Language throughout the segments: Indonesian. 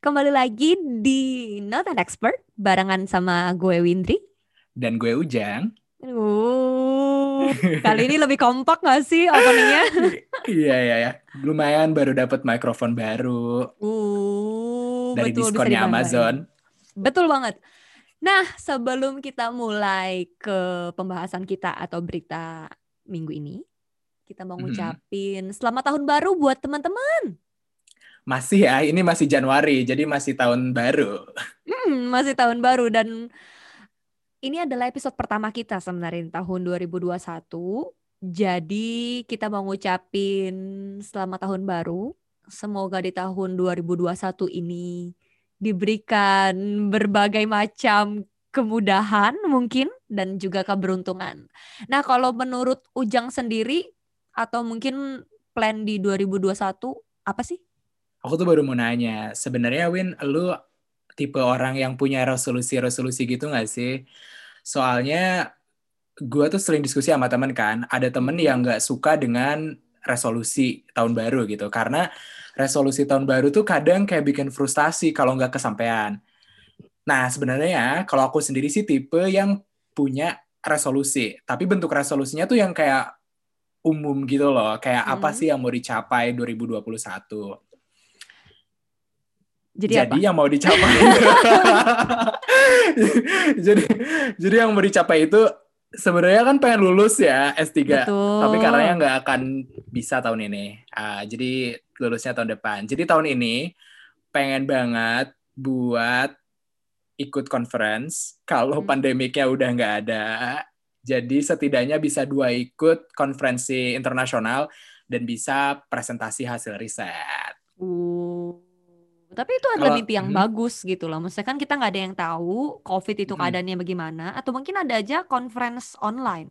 kembali lagi di Not an Expert barengan sama gue Windri dan gue Ujang. Uh, kali ini lebih kompak gak sih openingnya? iya iya ya, lumayan baru dapat mikrofon baru. Uh, dari betul, diskonnya Amazon. Betul banget. Nah, sebelum kita mulai ke pembahasan kita atau berita minggu ini, kita mau Mhm. ngucapin selamat tahun baru buat teman-teman. Masih ya, ini masih Januari, jadi masih tahun baru. Hmm, masih tahun baru dan ini adalah episode pertama kita sebenarnya tahun 2021. Jadi kita mau ngucapin selamat tahun baru. Semoga di tahun 2021 ini diberikan berbagai macam kemudahan mungkin dan juga keberuntungan. Nah, kalau menurut Ujang sendiri atau mungkin plan di 2021 apa sih? Aku tuh baru mau nanya, sebenarnya Win, lu tipe orang yang punya resolusi-resolusi gitu nggak sih? Soalnya gue tuh sering diskusi sama temen kan, ada temen yang nggak suka dengan resolusi tahun baru gitu, karena resolusi tahun baru tuh kadang kayak bikin frustasi kalau nggak kesampaian. Nah sebenarnya kalau aku sendiri sih tipe yang punya resolusi, tapi bentuk resolusinya tuh yang kayak umum gitu loh, kayak apa Hmm. sih yang mau dicapai 2021. Jadi, jadi apa? yang mau dicapai jadi jadi yang mau dicapai itu sebenarnya kan pengen lulus ya S3 Betul. tapi karena nggak akan bisa tahun ini Ah, jadi lulusnya tahun depan jadi tahun ini pengen banget buat ikut conference kalau Hmm. pandemiknya udah nggak ada jadi setidaknya bisa dua ikut konferensi internasional dan bisa presentasi hasil riset Uh, tapi itu adalah Kalau- mimpi yang Mhm. bagus gitu loh. Maksudnya kan kita nggak ada yang tahu COVID itu Mhm. keadaannya bagaimana, atau mungkin ada aja conference online.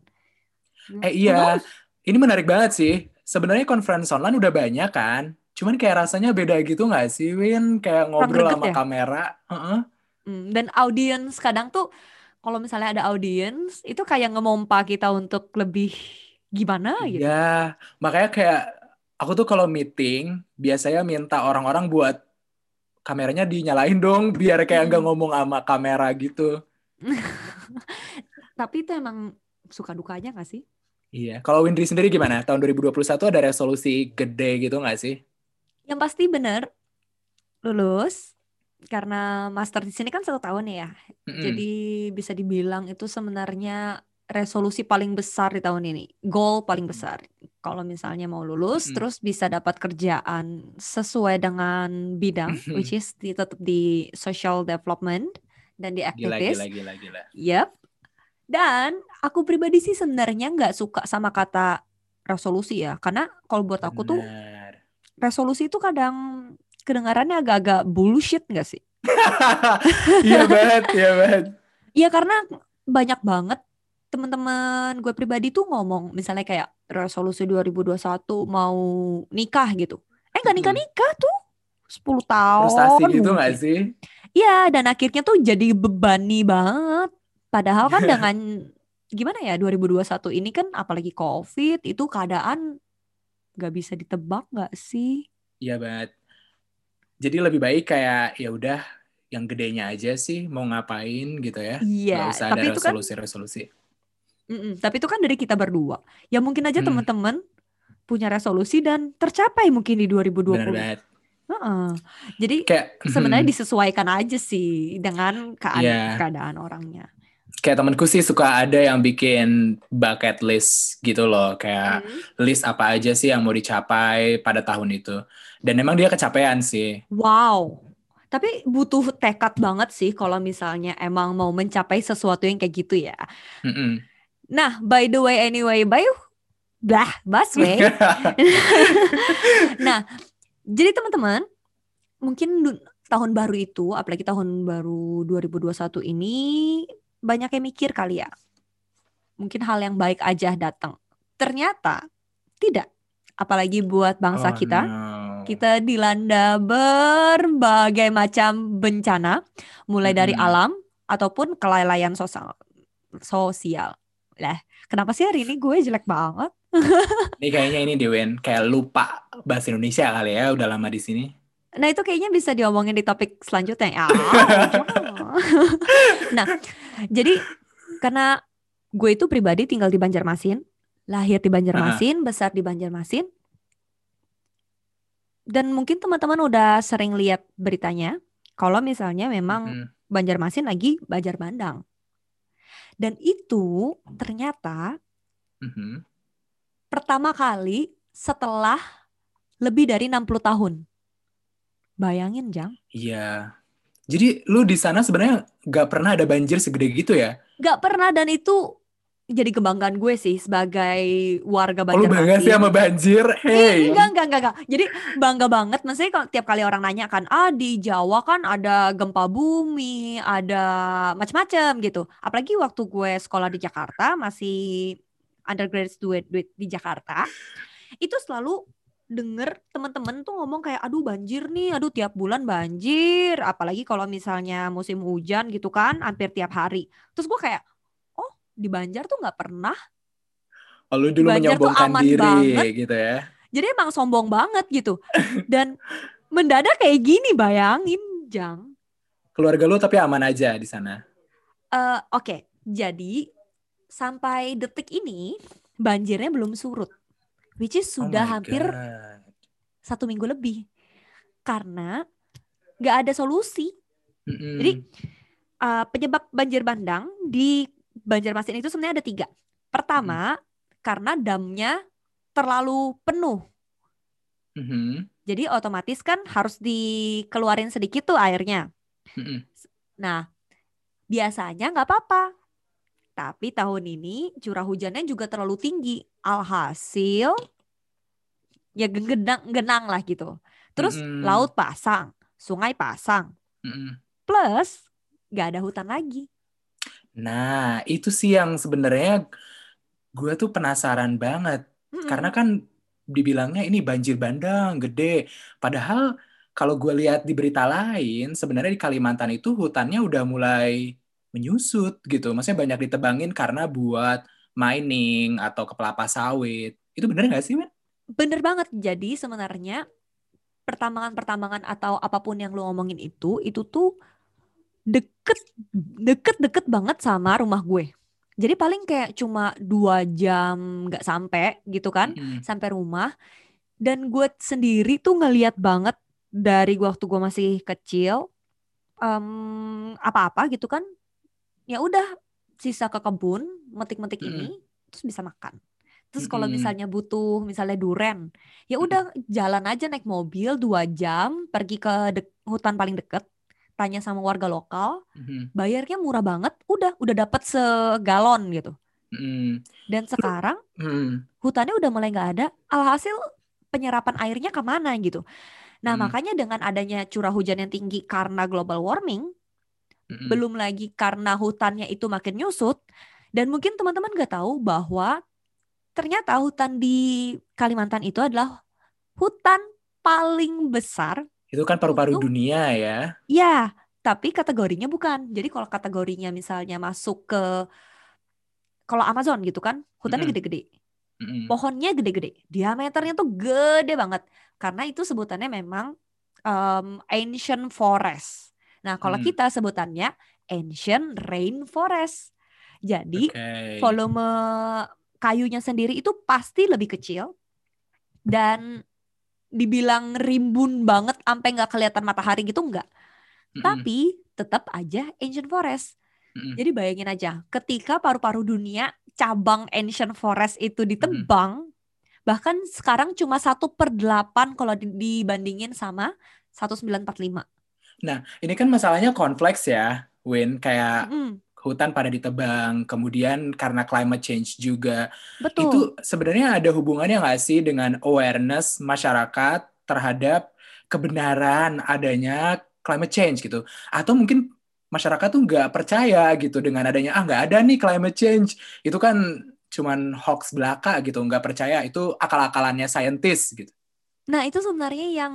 Eh Who iya, knows? ini menarik banget sih. Sebenarnya conference online udah banyak kan. Cuman kayak rasanya beda gitu nggak sih, Win? Kayak ngobrol sama ya? kamera. Hmm, dan audience kadang tuh kalau misalnya ada audience itu kayak ngemompa kita untuk lebih gimana gitu. Iya, makanya kayak aku tuh kalau meeting biasanya minta orang-orang buat kameranya dinyalain dong biar kayak nggak Mm. ngomong sama kamera gitu. Tapi itu emang suka dukanya gak sih? Iya. Kalau Windri sendiri gimana? Tahun 2021 ada resolusi gede gitu nggak sih? Yang pasti bener lulus karena master di sini kan satu tahun ya. Mm-mm. Jadi bisa dibilang itu sebenarnya resolusi paling besar di tahun ini, goal paling besar. Kalau misalnya mau lulus, Mm-mm. terus bisa dapat kerjaan sesuai dengan bidang, which is di, tetap di social development dan di Gila, activist. gila, gila, gila. Yep. Dan aku pribadi sih sebenarnya nggak suka sama kata resolusi ya, karena kalau buat aku tuh Benar. resolusi itu kadang kedengarannya agak-agak bullshit nggak sih? Iya banget, iya banget. Iya karena banyak banget teman-teman gue pribadi tuh ngomong misalnya kayak resolusi 2021 mau nikah gitu. Eh nggak Mm-mm. nikah-nikah tuh 10 tahun. Frustasi gitu nggak sih? Iya dan akhirnya tuh jadi bebani banget. Padahal kan dengan gimana ya 2021 ini kan apalagi COVID itu keadaan nggak bisa ditebak nggak sih? Iya banget. Jadi lebih baik kayak ya udah yang gedenya aja sih mau ngapain gitu ya. Iya, Nggak usah tapi ada itu kan resolusi-resolusi. Mm-mm, tapi itu kan dari kita berdua. Ya mungkin aja Hmm. teman-teman punya resolusi dan tercapai mungkin di 2020. Benar banget. Heeh. Jadi Kayak sebenarnya hmm, disesuaikan aja sih dengan keadaan, Iya. keadaan orangnya. kayak temanku sih suka ada yang bikin bucket list gitu loh, kayak Hmm. list apa aja sih yang mau dicapai pada tahun itu. Dan emang dia kecapean sih. Wow. Tapi butuh tekad banget sih kalau misalnya emang mau mencapai sesuatu yang kayak gitu ya. Mm-mm. Nah, by the way anyway, by blah, busway. Nah, jadi teman-teman, mungkin tahun baru itu, apalagi tahun baru 2021 ini banyak yang mikir kali ya. Mungkin hal yang baik aja datang. Ternyata tidak. Apalagi buat bangsa Oh, kita. no. Kita dilanda berbagai macam bencana, mulai dari Mm-mm. alam ataupun kelalaian sosial. Sosial. Lah, kenapa sih hari ini gue jelek banget? Ini kayaknya ini Dewen kayak lupa bahasa Indonesia kali ya, udah lama di sini. Nah itu kayaknya bisa diomongin di topik selanjutnya. Ah, nah, jadi karena gue itu pribadi tinggal di Banjarmasin, lahir di Banjarmasin, besar di Banjarmasin, dan mungkin teman-teman udah sering lihat beritanya, kalau misalnya memang Mm-mm. Banjarmasin lagi Banjar Bandang. Dan itu ternyata Mhm. pertama kali setelah lebih dari 60 tahun. Bayangin, Jang. Iya. Jadi lu di sana sebenarnya nggak pernah ada banjir segede gitu ya? Gak pernah dan itu jadi kebanggaan gue sih sebagai warga Oh, lu bangga sih Banjarmasin. sama banjir? Eh, Hey. enggak, enggak, enggak, enggak. Jadi bangga banget. Maksudnya kalau tiap kali orang nanya kan, ah di Jawa kan ada gempa bumi, ada macam-macam gitu. Apalagi waktu gue sekolah di Jakarta, masih undergraduate di, di Jakarta, itu selalu denger temen-temen tuh ngomong kayak, aduh banjir nih, aduh tiap bulan banjir. Apalagi kalau misalnya musim hujan gitu kan, hampir tiap hari. Terus gue kayak, di Banjar tuh nggak pernah. Oh, lu dulu Banjar tuh menyombongkan aman diri banget. gitu ya? Jadi emang sombong banget gitu. Dan mendadak kayak gini bayangin, Jang. Keluarga lu tapi aman aja di sana. Eh, Oke, jadi sampai detik ini banjirnya belum surut. Which is Oh sudah my hampir God. satu minggu lebih. Karena nggak ada solusi. Mm-mm. Jadi eh, penyebab banjir bandang di Banjarmasin itu sebenarnya ada tiga. Pertama, karena damnya terlalu penuh. Mhm. Jadi otomatis kan harus dikeluarin sedikit tuh airnya. Mm-mm. Nah, biasanya nggak apa-apa. Tapi tahun ini curah hujannya juga terlalu tinggi. Alhasil ya genang genang lah gitu. Terus Mm-mm. laut pasang, sungai pasang, Mm-mm. plus nggak ada hutan lagi. Nah, itu sih yang sebenarnya gue tuh penasaran banget. Mm-mm. Karena kan dibilangnya ini banjir bandang, gede. Padahal kalau gue lihat di berita lain, sebenarnya di Kalimantan itu hutannya udah mulai menyusut gitu. Maksudnya banyak ditebangin karena buat mining atau ke kelapa sawit. Itu bener nggak sih, Win? Bener banget. Jadi sebenarnya pertambangan-pertambangan atau apa pun yang lu ngomongin itu, itu tuh deket, deket, deket banget sama rumah gue. Jadi paling kayak cuma dua jam nggak sampai gitu kan, Mm-mm. sampai rumah. Dan gue sendiri tuh ngeliat banget dari waktu gue masih kecil, em, apa-apa gitu kan, ya udah sisa ke kebun, metik-metik ini, terus bisa makan. Terus kalau misalnya butuh misalnya duren, ya udah jalan aja naik mobil dua jam pergi ke dek- hutan paling deket, tanya sama warga lokal, Mhm. bayarnya murah banget, udah udah dapat segalon gitu. Mm-mm. Dan sekarang Mm-mm. hutannya udah mulai nggak ada, alhasil penyerapan airnya ke mana gitu. Nah Mm. makanya dengan adanya curah hujan yang tinggi karena global warming, Mm-mm. belum lagi karena hutannya itu makin nyusut, dan mungkin teman-teman nggak tahu bahwa ternyata hutan di Kalimantan itu adalah hutan paling besar. Itu kan paru-paru dunia ya. Ya, tapi kategorinya bukan. Jadi kalau kategorinya misalnya masuk ke kalau Amazon gitu kan, hutannya gede-gede, Mm-mm. pohonnya gede-gede, diameternya tuh gede banget. Karena itu sebutannya memang em, ancient forest. Nah, kalau Hmm. kita sebutannya ancient rainforest. Jadi Oke. volume kayunya sendiri itu pasti lebih kecil dan dibilang rimbun banget sampai nggak kelihatan matahari gitu nggak. Mm-mm. Tapi tetap aja ancient forest. Mm-mm. Jadi bayangin aja, ketika paru-paru dunia cabang ancient forest itu ditebang, bahkan sekarang cuma satu per delapan kalau di- dibandingin sama 1945. Nah, ini kan masalahnya kompleks ya, Win. Kayak Mm-mm, hutan pada ditebang, kemudian karena climate change juga. betul. Itu sebenarnya ada hubungannya nggak sih dengan awareness masyarakat terhadap kebenaran adanya climate change gitu? Atau mungkin masyarakat tuh nggak percaya gitu dengan adanya, ah nggak ada nih climate change. Itu kan cuman hoax belaka gitu, nggak percaya. Itu akal-akalannya saintis gitu. Nah, itu sebenarnya yang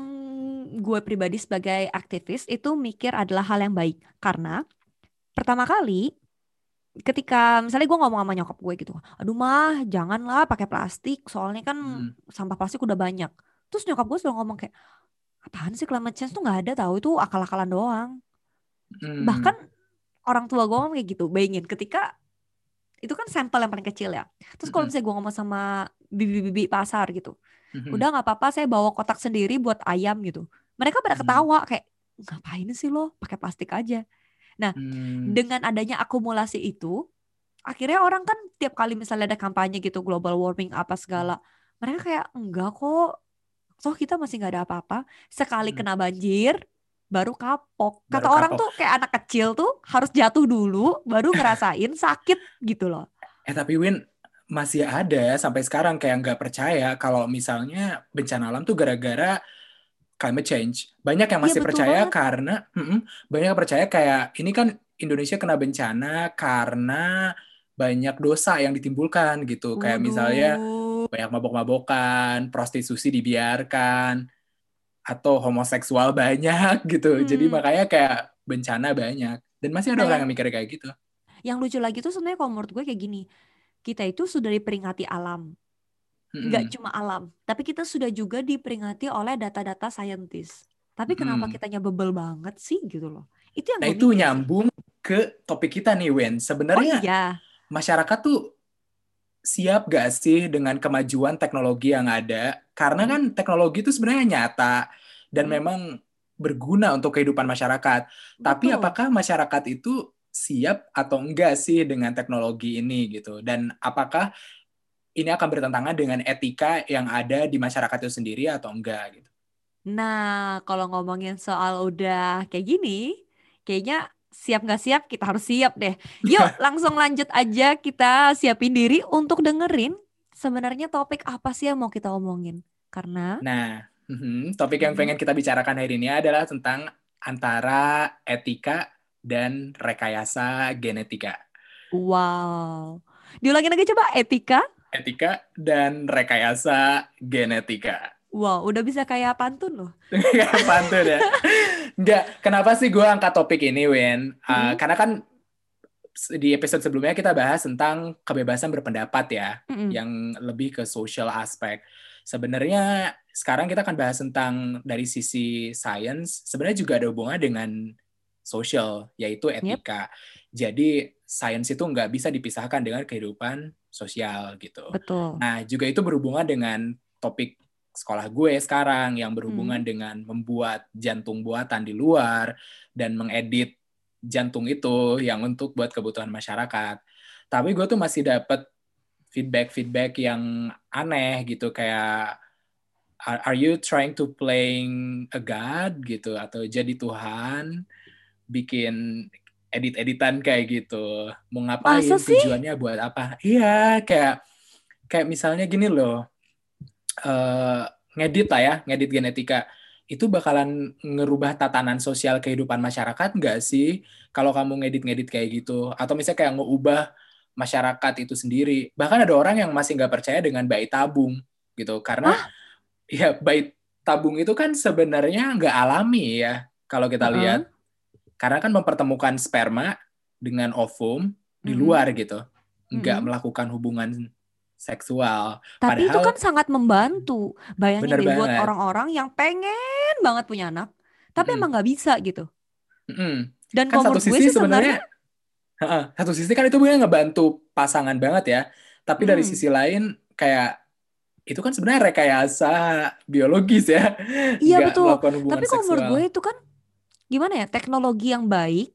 gue pribadi sebagai aktivis itu mikir adalah hal yang baik. Karena pertama kali ketika misalnya gue ngomong sama nyokap gue gitu, aduh mah janganlah pakai plastik, soalnya kan Hmm. sampah plastik udah banyak. Terus nyokap gue selalu ngomong kayak, apaan sih climate change tuh nggak ada tahu itu akal-akalan doang. Hmm. Bahkan orang tua gue ngomong kayak gitu, bayangin ketika itu kan sampel yang paling kecil ya. Terus kalau Mm-mm. misalnya gue ngomong sama bibi-bibi pasar gitu, Mhm. udah nggak apa-apa saya bawa kotak sendiri buat ayam gitu. Mereka pada Hmm. ketawa kayak ngapain sih lo pakai plastik aja. Hmm. Dengan adanya akumulasi itu, akhirnya orang kan tiap kali misalnya ada kampanye gitu global warming apa segala, mereka kayak enggak kok. Toh kita masih nggak ada apa-apa. Sekali Hmm. kena banjir baru kapok. Kata Baru orang kapok. tuh kayak anak kecil tuh harus jatuh dulu baru ngerasain sakit gitu loh. Eh tapi Win masih ada sampai sekarang kayak nggak percaya kalau misalnya bencana alam tuh gara-gara climate change. Banyak yang Iya, masih betul percaya banget. karena mm-mm, banyak yang percaya kayak ini kan Indonesia kena bencana karena banyak dosa yang ditimbulkan gitu. Kayak misalnya Waduh. banyak mabok-mabokan, prostitusi dibiarkan, atau homoseksual banyak gitu. Jadi Hmm. makanya kayak bencana banyak. Dan masih ada Nah, orang yang- yang mikir kayak gitu. Yang lucu lagi tuh sebenarnya kalau menurut gue kayak gini. Kita itu sudah diperingati alam. Nggak cuma alam. Tapi kita sudah juga diperingati oleh data-data saintis. Tapi kenapa Mm-mm. kitanya bebel banget sih gitu loh. Itu yang Nah itu mikir nyambung ke topik kita nih Wen. Oh Sebenarnya iya. masyarakat tuh siap gak sih dengan kemajuan teknologi yang ada? Karena kan teknologi itu sebenarnya nyata dan Hmm. memang berguna untuk kehidupan masyarakat. Tapi Betul. apakah masyarakat itu siap atau enggak sih dengan teknologi ini gitu? Dan apakah ini akan bertentangan dengan etika yang ada di masyarakat itu sendiri atau enggak gitu? Nah, kalau ngomongin soal udah kayak gini, kayaknya siap nggak siap kita harus siap deh. Yuk langsung lanjut aja kita siapin diri untuk dengerin sebenarnya topik apa sih yang mau kita omongin. Karena Nah, mhm, topik yang Mhm. pengen kita bicarakan hari ini adalah tentang antara etika dan rekayasa genetika. wow. Diulangin lagi coba etika. Etika dan rekayasa genetika. Wow, udah bisa kayak pantun loh. Gak pantun ya. Enggak, kenapa sih gue angkat topik ini, Win? Uh, Mhm. Karena kan di episode sebelumnya kita bahas tentang kebebasan berpendapat ya, Mm-mm. yang lebih ke social aspek. Sebenarnya sekarang kita akan bahas tentang dari sisi science, sebenarnya juga ada hubungan dengan social, yaitu etika. Jadi sains itu nggak bisa dipisahkan dengan kehidupan sosial gitu. Betul. Nah, juga itu berhubungan dengan topik sekolah gue sekarang yang berhubungan Hmm. dengan membuat jantung buatan di luar dan mengedit jantung itu yang untuk buat kebutuhan masyarakat. Tapi gue tuh masih dapet feedback-feedback yang aneh gitu kayak are, are you trying to playing a god gitu atau jadi Tuhan bikin edit-editan kayak gitu. Mau ngapain Masa sih? tujuannya buat apa? Iya, kayak kayak misalnya gini loh. eh ngedit lah ya, ngedit genetika. Itu bakalan ngerubah tatanan sosial kehidupan masyarakat nggak sih? Kalau kamu ngedit-ngedit kayak gitu. Atau misalnya kayak ngeubah masyarakat itu sendiri. Bahkan ada orang yang masih nggak percaya dengan bayi tabung gitu. Karena ya bayi tabung itu kan sebenarnya nggak alami ya. Kalau kita Uh-uh. lihat. Karena kan mempertemukan sperma dengan ovum di Mm-mm. luar gitu. Nggak Mm-mm. melakukan hubungan seksual. Tapi itu Padahal- kan sangat membantu. Bayangin deh buat orang-orang yang pengen banget punya anak, tapi Mm-mm. emang nggak bisa gitu. Mm-mm. Dan kan satu gue sisi sih sebenarnya, sebenarnya Heeh, satu sisi kan itu bener ngebantu pasangan banget ya tapi dari Hmm. sisi lain kayak itu kan sebenarnya rekayasa biologis ya Iya, betul. tapi kalau menurut gue itu kan gimana ya teknologi yang baik,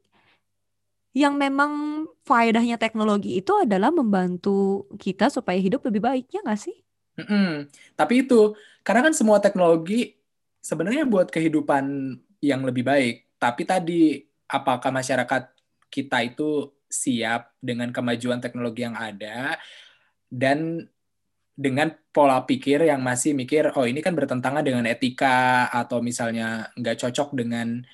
yang memang faedahnya teknologi itu adalah membantu kita supaya hidup lebih baik, ya nggak sih? Mm-mm. tapi itu karena kan semua teknologi sebenarnya buat kehidupan yang lebih baik tapi tadi apakah masyarakat kita itu siap dengan kemajuan teknologi yang ada dan dengan pola pikir yang masih mikir oh ini kan bertentangan dengan etika atau misalnya nggak cocok dengan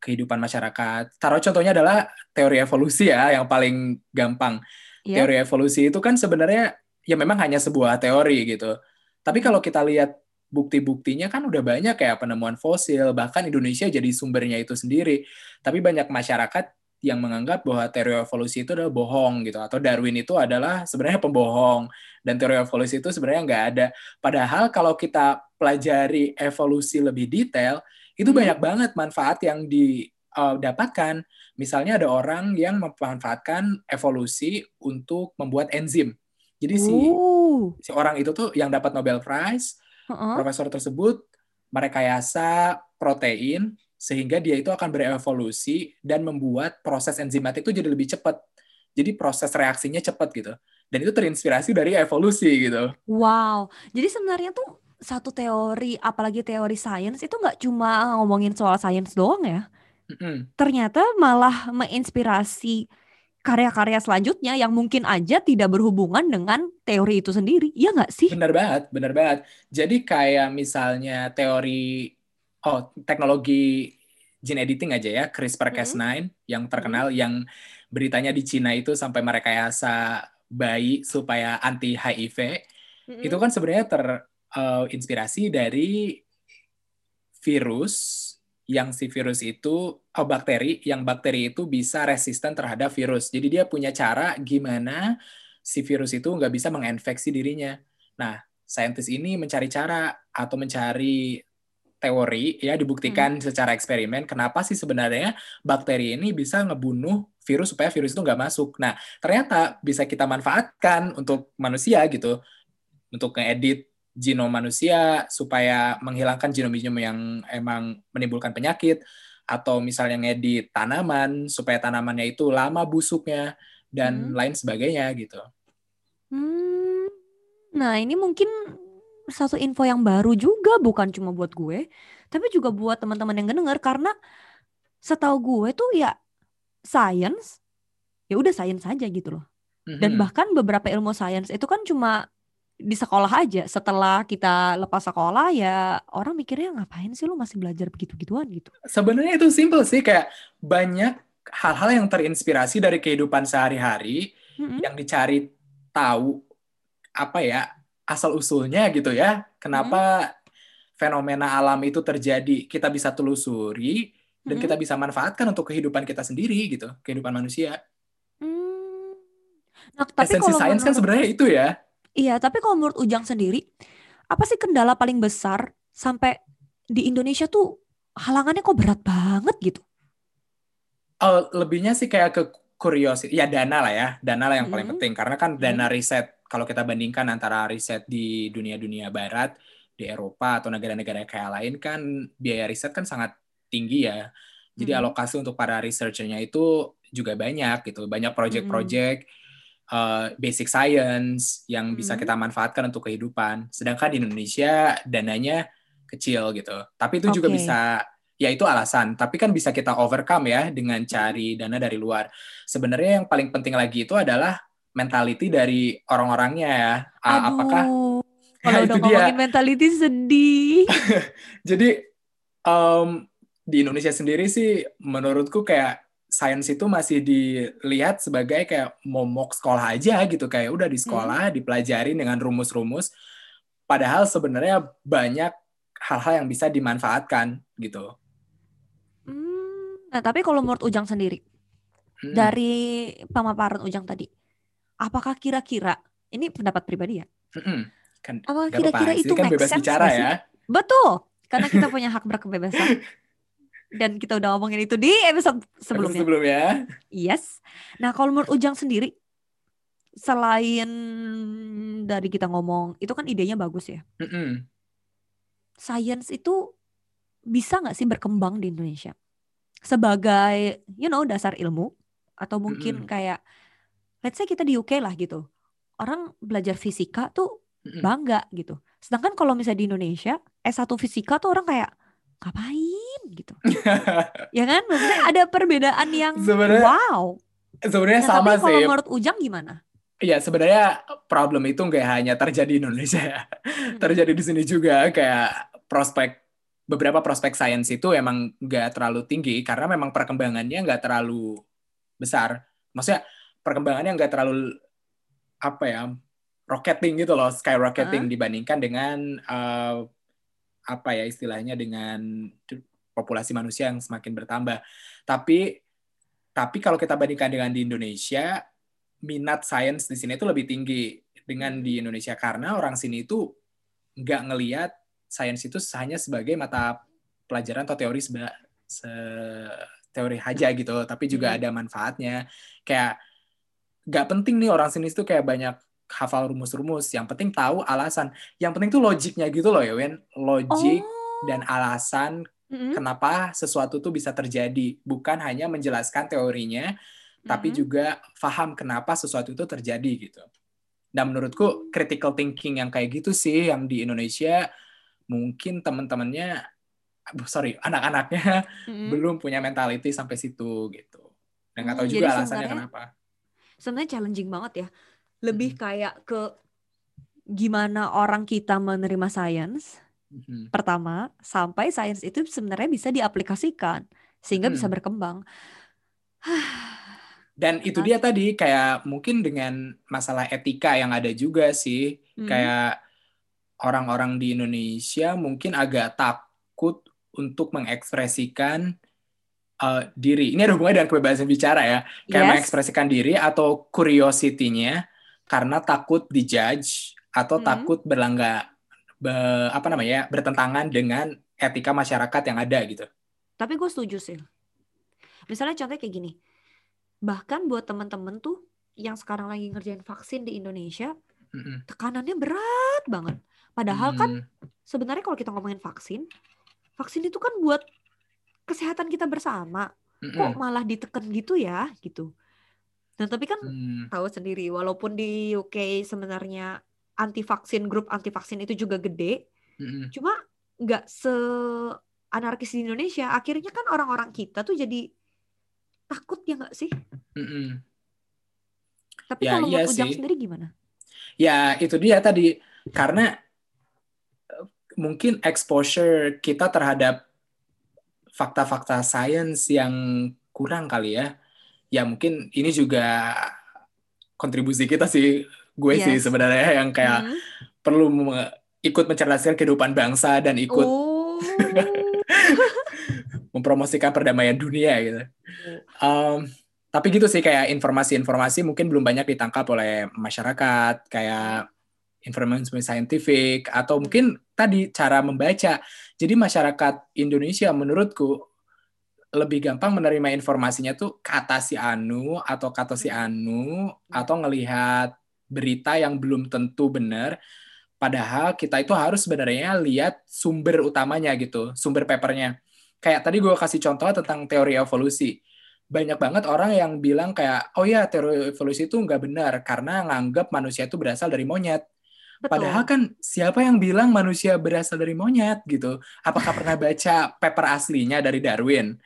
kehidupan masyarakat. Taruh contohnya adalah teori evolusi ya yang paling gampang. Iya. Teori evolusi itu kan sebenarnya ya memang hanya sebuah teori gitu. Tapi kalau kita lihat bukti-buktinya kan udah banyak kayak penemuan fosil, bahkan Indonesia jadi sumbernya itu sendiri. Tapi banyak masyarakat yang menganggap bahwa teori evolusi itu adalah bohong gitu atau Darwin itu adalah sebenarnya pembohong dan teori evolusi itu sebenarnya nggak ada. Padahal kalau kita pelajari evolusi lebih detail, itu hmm. banyak banget manfaat yang didapatkan. Uh, Misalnya ada orang yang memanfaatkan evolusi untuk membuat enzim. Jadi si si orang itu tuh yang dapat Nobel Prize, uh -uh. profesor tersebut merekayasa protein sehingga dia itu akan berevolusi dan membuat proses enzimatik itu jadi lebih cepat. Jadi proses reaksinya cepat gitu. Dan itu terinspirasi dari evolusi gitu. Wow. Jadi sebenarnya tuh satu teori, apalagi teori sains itu nggak cuma ngomongin soal sains doang ya. Mm-hmm. Ternyata malah menginspirasi karya-karya selanjutnya yang mungkin aja tidak berhubungan dengan teori itu sendiri. Iya nggak sih? Benar banget, benar banget. Jadi kayak misalnya teori oh teknologi gene editing aja ya CRISPR-Cas9 hmm. yang terkenal hmm. yang beritanya di Cina itu sampai merekayasa bayi supaya anti HIV hmm. itu kan sebenarnya terinspirasi uh, dari virus yang si virus itu oh bakteri yang bakteri itu bisa resisten terhadap virus jadi dia punya cara gimana si virus itu nggak bisa menginfeksi dirinya nah saintis ini mencari cara atau mencari teori ya dibuktikan hmm. secara eksperimen kenapa sih sebenarnya bakteri ini bisa ngebunuh virus supaya virus itu nggak masuk. Nah ternyata bisa kita manfaatkan untuk manusia gitu untuk ngedit genom manusia supaya menghilangkan genom-genom yang emang menimbulkan penyakit atau misalnya ngedit tanaman supaya tanamannya itu lama busuknya dan hmm. lain sebagainya gitu. Hmm. Nah ini mungkin satu info yang baru juga bukan cuma buat gue, tapi juga buat teman-teman yang denger karena setahu gue tuh ya science ya udah science saja gitu loh. Dan mm-hmm. bahkan beberapa ilmu sains itu kan cuma di sekolah aja. Setelah kita lepas sekolah ya orang mikirnya ngapain sih lu masih belajar begitu-gituan gitu. Sebenarnya itu simple sih kayak banyak hal-hal yang terinspirasi dari kehidupan sehari-hari mm-hmm. yang dicari tahu apa ya asal usulnya gitu ya. Kenapa hmm. fenomena alam itu terjadi? Kita bisa telusuri dan hmm. kita bisa manfaatkan untuk kehidupan kita sendiri gitu, kehidupan manusia. Hmm. Nah, tapi Esensi sains kan sebenarnya itu ya. Iya, tapi kalau menurut Ujang sendiri, apa sih kendala paling besar sampai di Indonesia tuh halangannya kok berat banget gitu? Oh, lebihnya sih kayak ke curiosity, ya dana lah ya, dana lah yang hmm. paling penting karena kan dana hmm. riset kalau kita bandingkan antara riset di dunia-dunia barat, di Eropa atau negara-negara kayak lain kan biaya riset kan sangat tinggi ya. Jadi hmm. alokasi untuk para researchernya itu juga banyak gitu. Banyak project-project hmm. Uh, basic science yang hmm. bisa kita manfaatkan untuk kehidupan. Sedangkan di Indonesia dananya kecil gitu. Tapi itu okay. juga bisa ya itu alasan. Tapi kan bisa kita overcome ya dengan cari dana dari luar. Sebenarnya yang paling penting lagi itu adalah mentality dari orang-orangnya ya. Aduh, Apakah kalau ya, udah ngomongin dia. mentality sedih. Jadi um, di Indonesia sendiri sih menurutku kayak sains itu masih dilihat sebagai kayak momok sekolah aja gitu kayak udah di hmm. sekolah hmm. dipelajari dengan rumus-rumus padahal sebenarnya banyak hal-hal yang bisa dimanfaatkan gitu. Hmm, nah tapi kalau menurut Ujang sendiri hmm. dari pemaparan Ujang tadi apakah kira-kira ini pendapat pribadi ya? Mm-hmm. Kan, apakah kira-kira itu kan bebas sense bicara ya? Betul, karena kita punya hak berkebebasan. Dan kita udah ngomongin itu di episode sebelumnya. Episode sebelumnya. Yes. Nah, kalau menurut Ujang sendiri, selain dari kita ngomong, itu kan idenya bagus ya. Mm-hmm. Science itu bisa nggak sih berkembang di Indonesia sebagai, you know, dasar ilmu atau mungkin mm-hmm. kayak let's say kita di UK lah gitu orang belajar fisika tuh bangga gitu sedangkan kalau misalnya di Indonesia S1 fisika tuh orang kayak ngapain gitu. Ya kan? Maksudnya ada perbedaan yang sebenernya, wow. sebenarnya nah, sama tapi sih. kalau menurut Ujang gimana? Iya sebenarnya problem itu nggak hanya terjadi di Indonesia. Ya, terjadi di sini juga. Kayak prospek beberapa prospek sains itu emang nggak terlalu tinggi karena memang perkembangannya nggak terlalu besar. Maksudnya perkembangannya nggak terlalu apa ya rocketing gitu loh skyrocketing huh? dibandingkan dengan uh, apa ya istilahnya dengan populasi manusia yang semakin bertambah tapi tapi kalau kita bandingkan dengan di Indonesia, minat sains di sini itu lebih tinggi dengan di Indonesia karena orang sini itu nggak ngelihat sains itu hanya sebagai mata pelajaran atau teori seba, se teori aja gitu, tapi juga hmm. ada manfaatnya. Kayak nggak penting nih orang sini itu kayak banyak hafal rumus-rumus. Yang penting tahu alasan. Yang penting tuh logiknya gitu loh ya, Wen. Logik oh. dan alasan mm-hmm. kenapa sesuatu tuh bisa terjadi. Bukan hanya menjelaskan teorinya, mm-hmm. tapi juga paham kenapa sesuatu itu terjadi gitu. Dan menurutku critical thinking yang kayak gitu sih yang di Indonesia mungkin teman-temannya sorry anak-anaknya mm-hmm. belum punya mentality sampai situ gitu. Dan nggak tahu hmm, juga alasannya kenapa. Sebenarnya challenging banget ya lebih kayak ke gimana orang kita menerima sains hmm. pertama sampai sains itu sebenarnya bisa diaplikasikan sehingga hmm. bisa berkembang. Dan itu dia tadi kayak mungkin dengan masalah etika yang ada juga sih hmm. kayak orang-orang di Indonesia mungkin agak takut untuk mengekspresikan uh, diri. Ini ada hubungannya dengan kebebasan bicara ya, kayak yes. mengekspresikan diri atau curiosity-nya karena takut dijudge atau hmm. takut berlangga be, apa namanya bertentangan dengan etika masyarakat yang ada gitu. Tapi gue setuju sih. Misalnya contohnya kayak gini. Bahkan buat temen-temen tuh yang sekarang lagi ngerjain vaksin di Indonesia, hmm tekanannya berat banget. Padahal kan hmm. kan sebenarnya kalau kita ngomongin vaksin, vaksin itu kan buat kesehatan kita bersama. Kok malah ditekan gitu ya gitu. Nah, tapi kan hmm. tahu sendiri, walaupun di UK sebenarnya anti vaksin, grup anti vaksin itu juga gede, hmm. cuma nggak se anarkis di Indonesia. Akhirnya kan orang-orang kita tuh jadi takut ya nggak sih? Hmm. Tapi ya, kalau iya buat Ujang sendiri gimana? Ya itu dia tadi karena eh, mungkin exposure kita terhadap fakta-fakta sains yang kurang kali ya ya mungkin ini juga kontribusi kita sih gue yes. sih sebenarnya yang kayak mm. perlu ikut mencerdaskan kehidupan bangsa dan ikut oh. mempromosikan perdamaian dunia gitu. Um, tapi gitu sih kayak informasi-informasi mungkin belum banyak ditangkap oleh masyarakat kayak informasi saintifik atau mungkin tadi cara membaca. Jadi masyarakat Indonesia menurutku lebih gampang menerima informasinya tuh kata si Anu atau kata si Anu atau ngelihat berita yang belum tentu benar. Padahal kita itu harus sebenarnya lihat sumber utamanya gitu sumber papernya. Kayak tadi gue kasih contoh tentang teori evolusi. Banyak banget orang yang bilang kayak oh ya teori evolusi itu nggak benar karena nganggap manusia itu berasal dari monyet Betul. Padahal kan siapa yang bilang manusia berasal dari monyet gitu? Apakah pernah baca paper aslinya dari Darwin?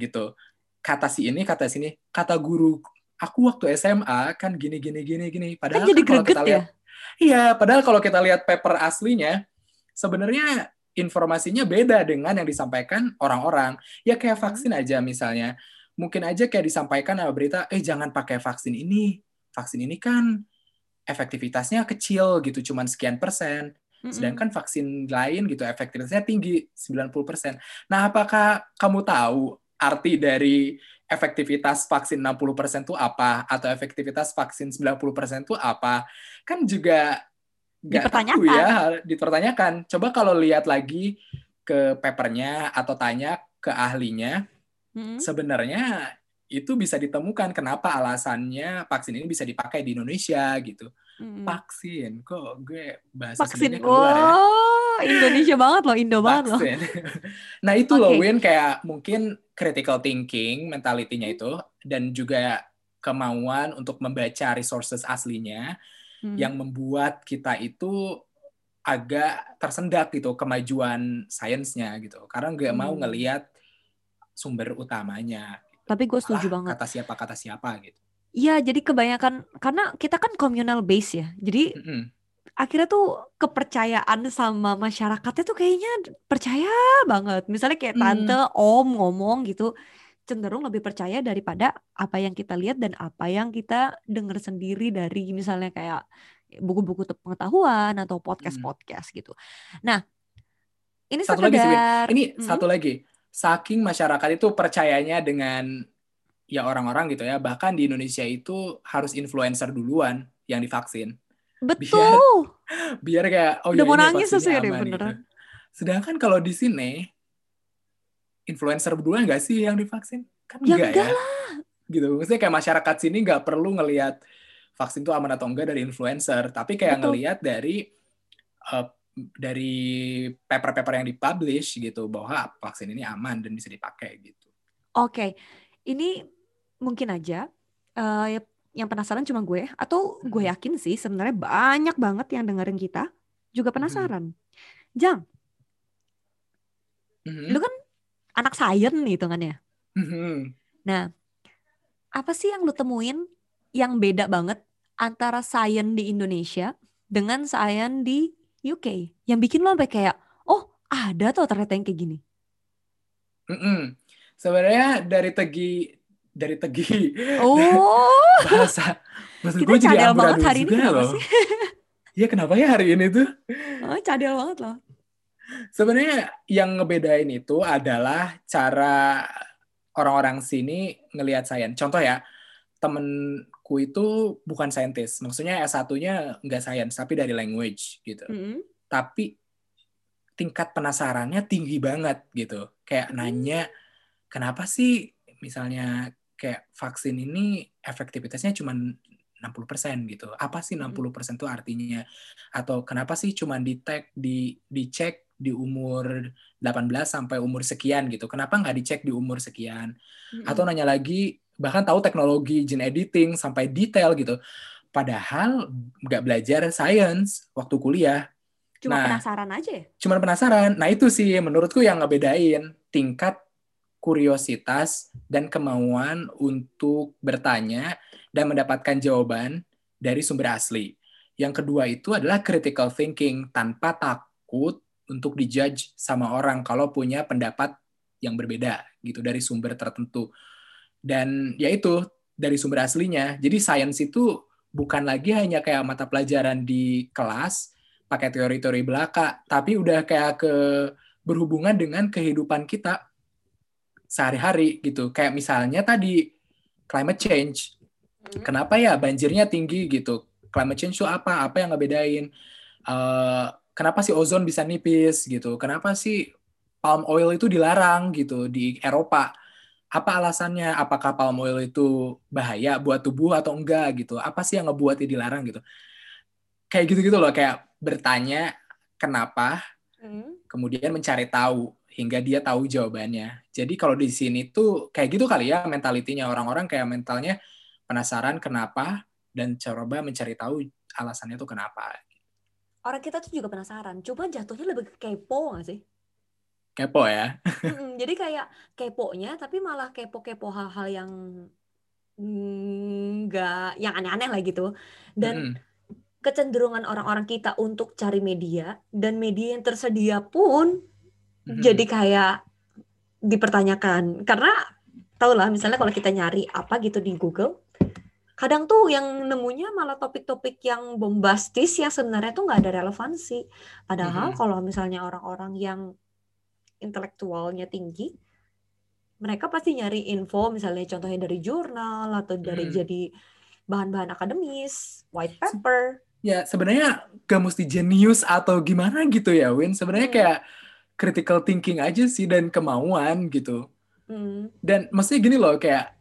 gitu kata si ini kata sini kata guru aku waktu SMA kan gini gini gini gini padahal kan, jadi kan kalau kita lihat ya? iya padahal kalau kita lihat paper aslinya sebenarnya informasinya beda dengan yang disampaikan orang-orang ya kayak hmm. vaksin aja misalnya mungkin aja kayak disampaikan sama berita eh jangan pakai vaksin ini vaksin ini kan efektivitasnya kecil gitu cuman sekian persen. Sedangkan vaksin lain gitu efektivitasnya tinggi 90%. Nah, apakah kamu tahu arti dari efektivitas vaksin 60% itu apa atau efektivitas vaksin 90% itu apa? Kan juga nggak tahu ya dipertanyakan. coba kalau lihat lagi ke papernya atau tanya ke ahlinya hmm. sebenarnya itu bisa ditemukan kenapa alasannya vaksin ini bisa dipakai di Indonesia gitu hmm. vaksin kok gue bahasa vaksin keluar ya. oh. ya Indonesia banget loh, Indo banget loh. nah itu okay. loh Win kayak mungkin critical thinking mentalitinya itu dan juga kemauan untuk membaca resources aslinya hmm. yang membuat kita itu agak tersendat gitu kemajuan sainsnya gitu karena nggak hmm. mau ngelihat sumber utamanya. Tapi gue setuju Alah, banget. Kata siapa kata siapa gitu. Iya, jadi kebanyakan karena kita kan communal base ya. Jadi mm -hmm akhirnya tuh kepercayaan sama masyarakatnya tuh kayaknya percaya banget. Misalnya kayak hmm. tante, om ngomong gitu, cenderung lebih percaya daripada apa yang kita lihat dan apa yang kita dengar sendiri dari misalnya kayak buku-buku pengetahuan atau hmm. podcast-podcast gitu. Nah, ini satu sekedar, lagi, ini hmm. satu lagi. Saking masyarakat itu percayanya dengan ya orang-orang gitu ya, bahkan di Indonesia itu harus influencer duluan yang divaksin. Betul. Biar, biar kayak oh Udah ya mau ini nangis sih aman beneran. gitu. Sedangkan kalau di sini influencer duluan nggak sih yang divaksin? Kan Ya enggak enggak ya. Gitu. Maksudnya kayak masyarakat sini nggak perlu ngelihat vaksin itu aman atau enggak dari influencer, tapi kayak Betul. ngelihat dari eh, dari paper-paper yang dipublish gitu bahwa vaksin ini aman dan bisa dipakai gitu. Oke, ini mungkin aja ya- yang penasaran cuma gue atau gue Mhm. yakin sih sebenarnya banyak banget yang dengerin kita juga penasaran. Jang, Mhm. Lu kan anak sains nih hitungannya. Mhm. Nah, apa sih yang lu temuin yang beda banget antara sains di Indonesia dengan sains di UK? Yang bikin lo sampai kayak, oh ada tuh ternyata yang kayak gini. Mhm. Sebenarnya dari tegi dari tegi Oh, bahasa bahasa gue jadi cadel banget amburadul hari ini juga kenapa loh. sih? Iya kenapa ya hari ini tuh? Oh, cadel banget loh. Sebenarnya yang ngebedain itu adalah cara orang-orang sini ngelihat sains. Contoh ya, temenku itu bukan saintis. Maksudnya S1-nya nggak sains, tapi dari language gitu. Mm-mm. Tapi tingkat penasarannya tinggi banget gitu. Kayak nanya, kenapa sih misalnya kayak vaksin ini efektivitasnya cuma 60% gitu. Apa sih 60% itu artinya? Atau kenapa sih cuma di tag, di dicek di umur 18 sampai umur sekian gitu. Kenapa nggak dicek di umur sekian? Atau nanya lagi, bahkan tahu teknologi gene editing sampai detail gitu. Padahal nggak belajar sains waktu kuliah. Cuma Nah. penasaran aja ya? Cuman penasaran. Nah itu sih menurutku yang ngebedain tingkat kuriositas dan kemauan untuk bertanya dan mendapatkan jawaban dari sumber asli. Yang kedua itu adalah critical thinking tanpa takut untuk dijudge sama orang kalau punya pendapat yang berbeda gitu dari sumber tertentu. Dan ya itu dari sumber aslinya. Jadi sains itu bukan lagi hanya kayak mata pelajaran di kelas pakai teori-teori belaka, tapi udah kayak ke berhubungan dengan kehidupan kita sehari-hari gitu. Kayak misalnya tadi climate change. Hmm. Kenapa ya banjirnya tinggi gitu? Climate change itu apa? Apa yang ngebedain? Eh, kenapa sih ozon bisa nipis gitu? Kenapa sih palm oil itu dilarang gitu di Eropa? Apa alasannya? Apakah palm oil itu bahaya buat tubuh atau enggak gitu? Apa sih yang ngebuat dia dilarang gitu? Kayak gitu-gitu loh, kayak bertanya kenapa, Mm. kemudian mencari tahu hingga dia tahu jawabannya. Jadi kalau di sini tuh kayak gitu kali ya mentalitinya orang-orang kayak mentalnya penasaran kenapa dan coba mencari tahu alasannya tuh kenapa. Orang kita tuh juga penasaran. Cuma jatuhnya lebih ke kepo gak sih? Kepo ya. Mm-mm, jadi kayak keponya tapi malah kepo-kepo hal-hal yang nggak yang aneh-aneh lah gitu dan Mm-mm. kecenderungan orang-orang kita untuk cari media dan media yang tersedia pun Mhm. jadi kayak dipertanyakan karena tau lah misalnya kalau kita nyari apa gitu di Google kadang tuh yang nemunya malah topik-topik yang bombastis yang sebenarnya tuh nggak ada relevansi padahal Mhm. kalau misalnya orang-orang yang intelektualnya tinggi mereka pasti nyari info misalnya contohnya dari jurnal atau dari Hmm. jadi bahan-bahan akademis white paper Ya sebenarnya gak mesti jenius atau gimana gitu ya Win. Sebenarnya Hmm. kayak critical thinking aja sih dan kemauan gitu. Hmm, Dan maksudnya gini loh kayak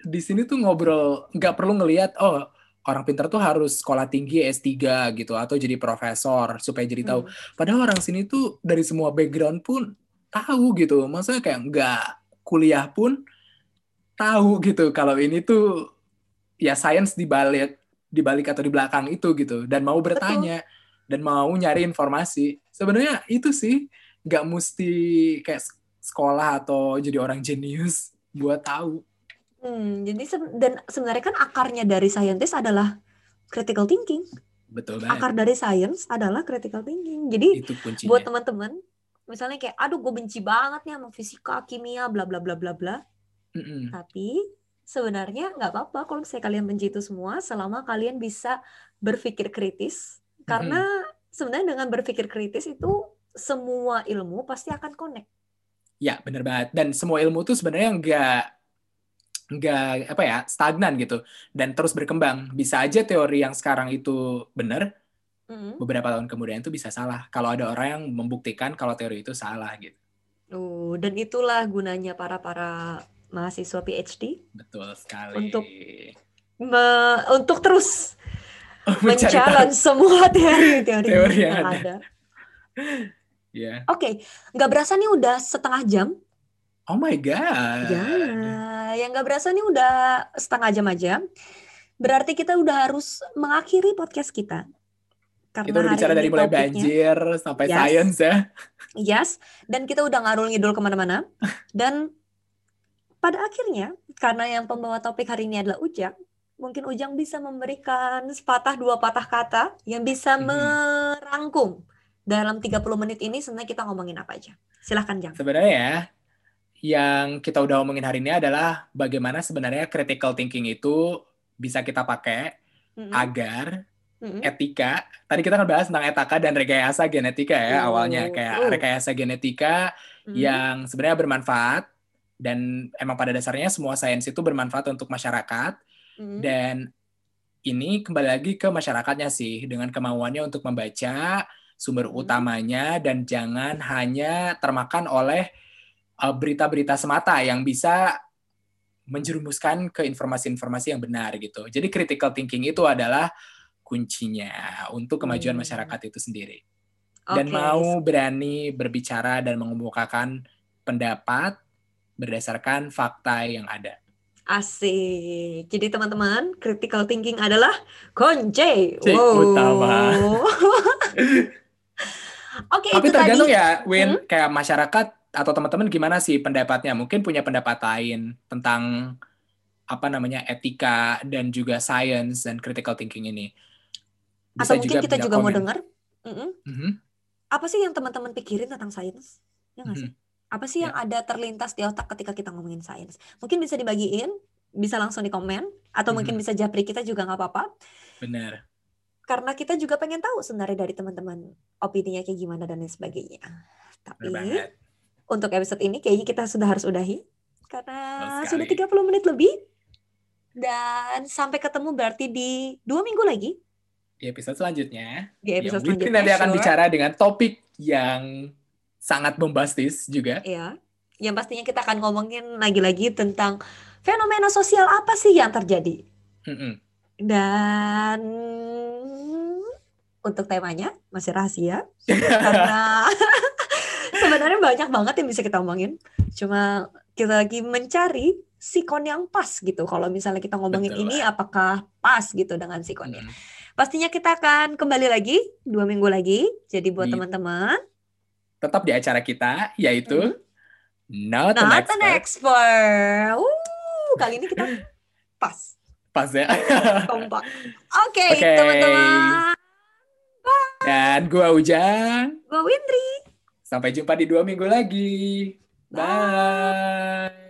di sini tuh ngobrol nggak perlu ngelihat oh orang pintar tuh harus sekolah tinggi S3 gitu atau jadi profesor supaya jadi tahu. hmm. Padahal orang sini tuh dari semua background pun tahu gitu. Maksudnya kayak nggak kuliah pun tahu gitu kalau ini tuh ya sains di balik di balik atau di belakang itu gitu dan mau bertanya dan mau nyari informasi. Sebenarnya itu sih nggak mesti kayak sekolah atau jadi orang jenius buat tahu. Hmm, jadi se- dan sebenarnya kan akarnya dari saintis adalah critical thinking. Betul banget. Akar dari sains adalah critical thinking. Jadi itu kuncinya. buat teman-teman, misalnya kayak, aduh gue benci banget nih sama fisika, kimia, bla bla bla bla bla. Mm-mm. Tapi sebenarnya nggak apa-apa kalau misalnya kalian benci itu semua, selama kalian bisa berpikir kritis. Karena sebenarnya dengan berpikir kritis itu semua ilmu pasti akan connect. Ya, bener banget. Dan semua ilmu tuh sebenarnya nggak nggak apa ya stagnan gitu dan terus berkembang. Bisa aja teori yang sekarang itu benar, Mm. beberapa tahun kemudian itu bisa salah. Kalau ada orang yang membuktikan kalau teori itu salah gitu. Oh, dan itulah gunanya para para mahasiswa PhD Betul sekali. Untuk me- untuk terus Mencari semua teori-teori Teori yang yang ada. ada. Ya. Oke, nggak berasa nih udah setengah jam. Oh my god. Ya, yang nggak berasa nih udah setengah jam aja. Berarti kita udah harus mengakhiri podcast kita. Karena Kita udah bicara dari mulai topiknya- banjir sampai Yes. science ya. Yes, dan kita udah ngarul ngidul ke mana-mana. Dan pada akhirnya, karena yang pembawa topik hari ini adalah Ujang, mungkin Ujang bisa memberikan sepatah dua patah kata yang bisa Mhm. merangkum dalam 30 menit ini sebenarnya kita ngomongin apa aja. Silahkan, Jang. Sebenarnya ya, yang kita udah omongin hari ini adalah bagaimana sebenarnya critical thinking itu bisa kita pakai Mm-mm. agar Mm-mm. etika. Tadi kita kan bahas tentang etika dan rekayasa genetika ya Oh, awalnya kayak oh. rekayasa genetika Mm. yang sebenarnya bermanfaat dan emang pada dasarnya semua sains itu bermanfaat untuk masyarakat Mm. dan ini kembali lagi ke masyarakatnya sih dengan kemauannya untuk membaca sumber Hmm. utamanya dan jangan hanya termakan oleh uh, berita-berita semata yang bisa menjerumuskan ke informasi-informasi yang benar gitu. Jadi critical thinking itu adalah kuncinya untuk kemajuan Hmm. masyarakat itu sendiri. Dan Oke. mau berani berbicara dan mengemukakan pendapat berdasarkan fakta yang ada. Asik. Jadi teman-teman, critical thinking adalah kunci. Kunci utama. Oke, Tapi itu tergantung tadi. ya, Win, kayak masyarakat atau teman-teman gimana sih pendapatnya? Mungkin punya pendapat lain tentang apa namanya etika dan juga science dan critical thinking ini. Atau mungkin kita punya juga mau komen. dengar. mm-mm, Mhm, Apa sih yang teman-teman pikirin tentang sains? Ya nggak mhm. sih? Apa sih yang Ya. ada terlintas di otak ketika kita ngomongin sains? Mungkin bisa dibagiin, bisa langsung di komen, atau mungkin Mhm. bisa japri kita juga nggak apa-apa. Benar. Karena kita juga pengen tahu sebenarnya dari teman-teman opininya kayak gimana dan lain sebagainya. Tapi untuk episode ini kayaknya kita sudah harus udahi karena sudah sekali. 30 menit lebih dan sampai ketemu berarti di dua minggu lagi Di episode selanjutnya, di episode yang selanjutnya nanti akan sure. bicara dengan topik yang sangat bombastis juga. ya yang pastinya kita akan ngomongin lagi-lagi tentang fenomena sosial apa sih yang terjadi Mhm. dan untuk temanya masih rahasia. Karena sebenarnya banyak banget yang bisa kita omongin. Cuma kita lagi mencari sikon yang pas gitu. Kalau misalnya kita ngomongin Betul ini apakah pas gitu dengan sikonnya? Mhm. pastinya kita akan kembali lagi dua minggu lagi. Jadi buat teman-teman. Tetap di acara kita, yaitu Not, Mhm. an not Expert. an expert. Uh, kali ini kita pas. Pas ya. kompak. Oke Oke. teman-teman Dan gua Ujang. gue Windri Sampai jumpa di dua minggu lagi. Bye.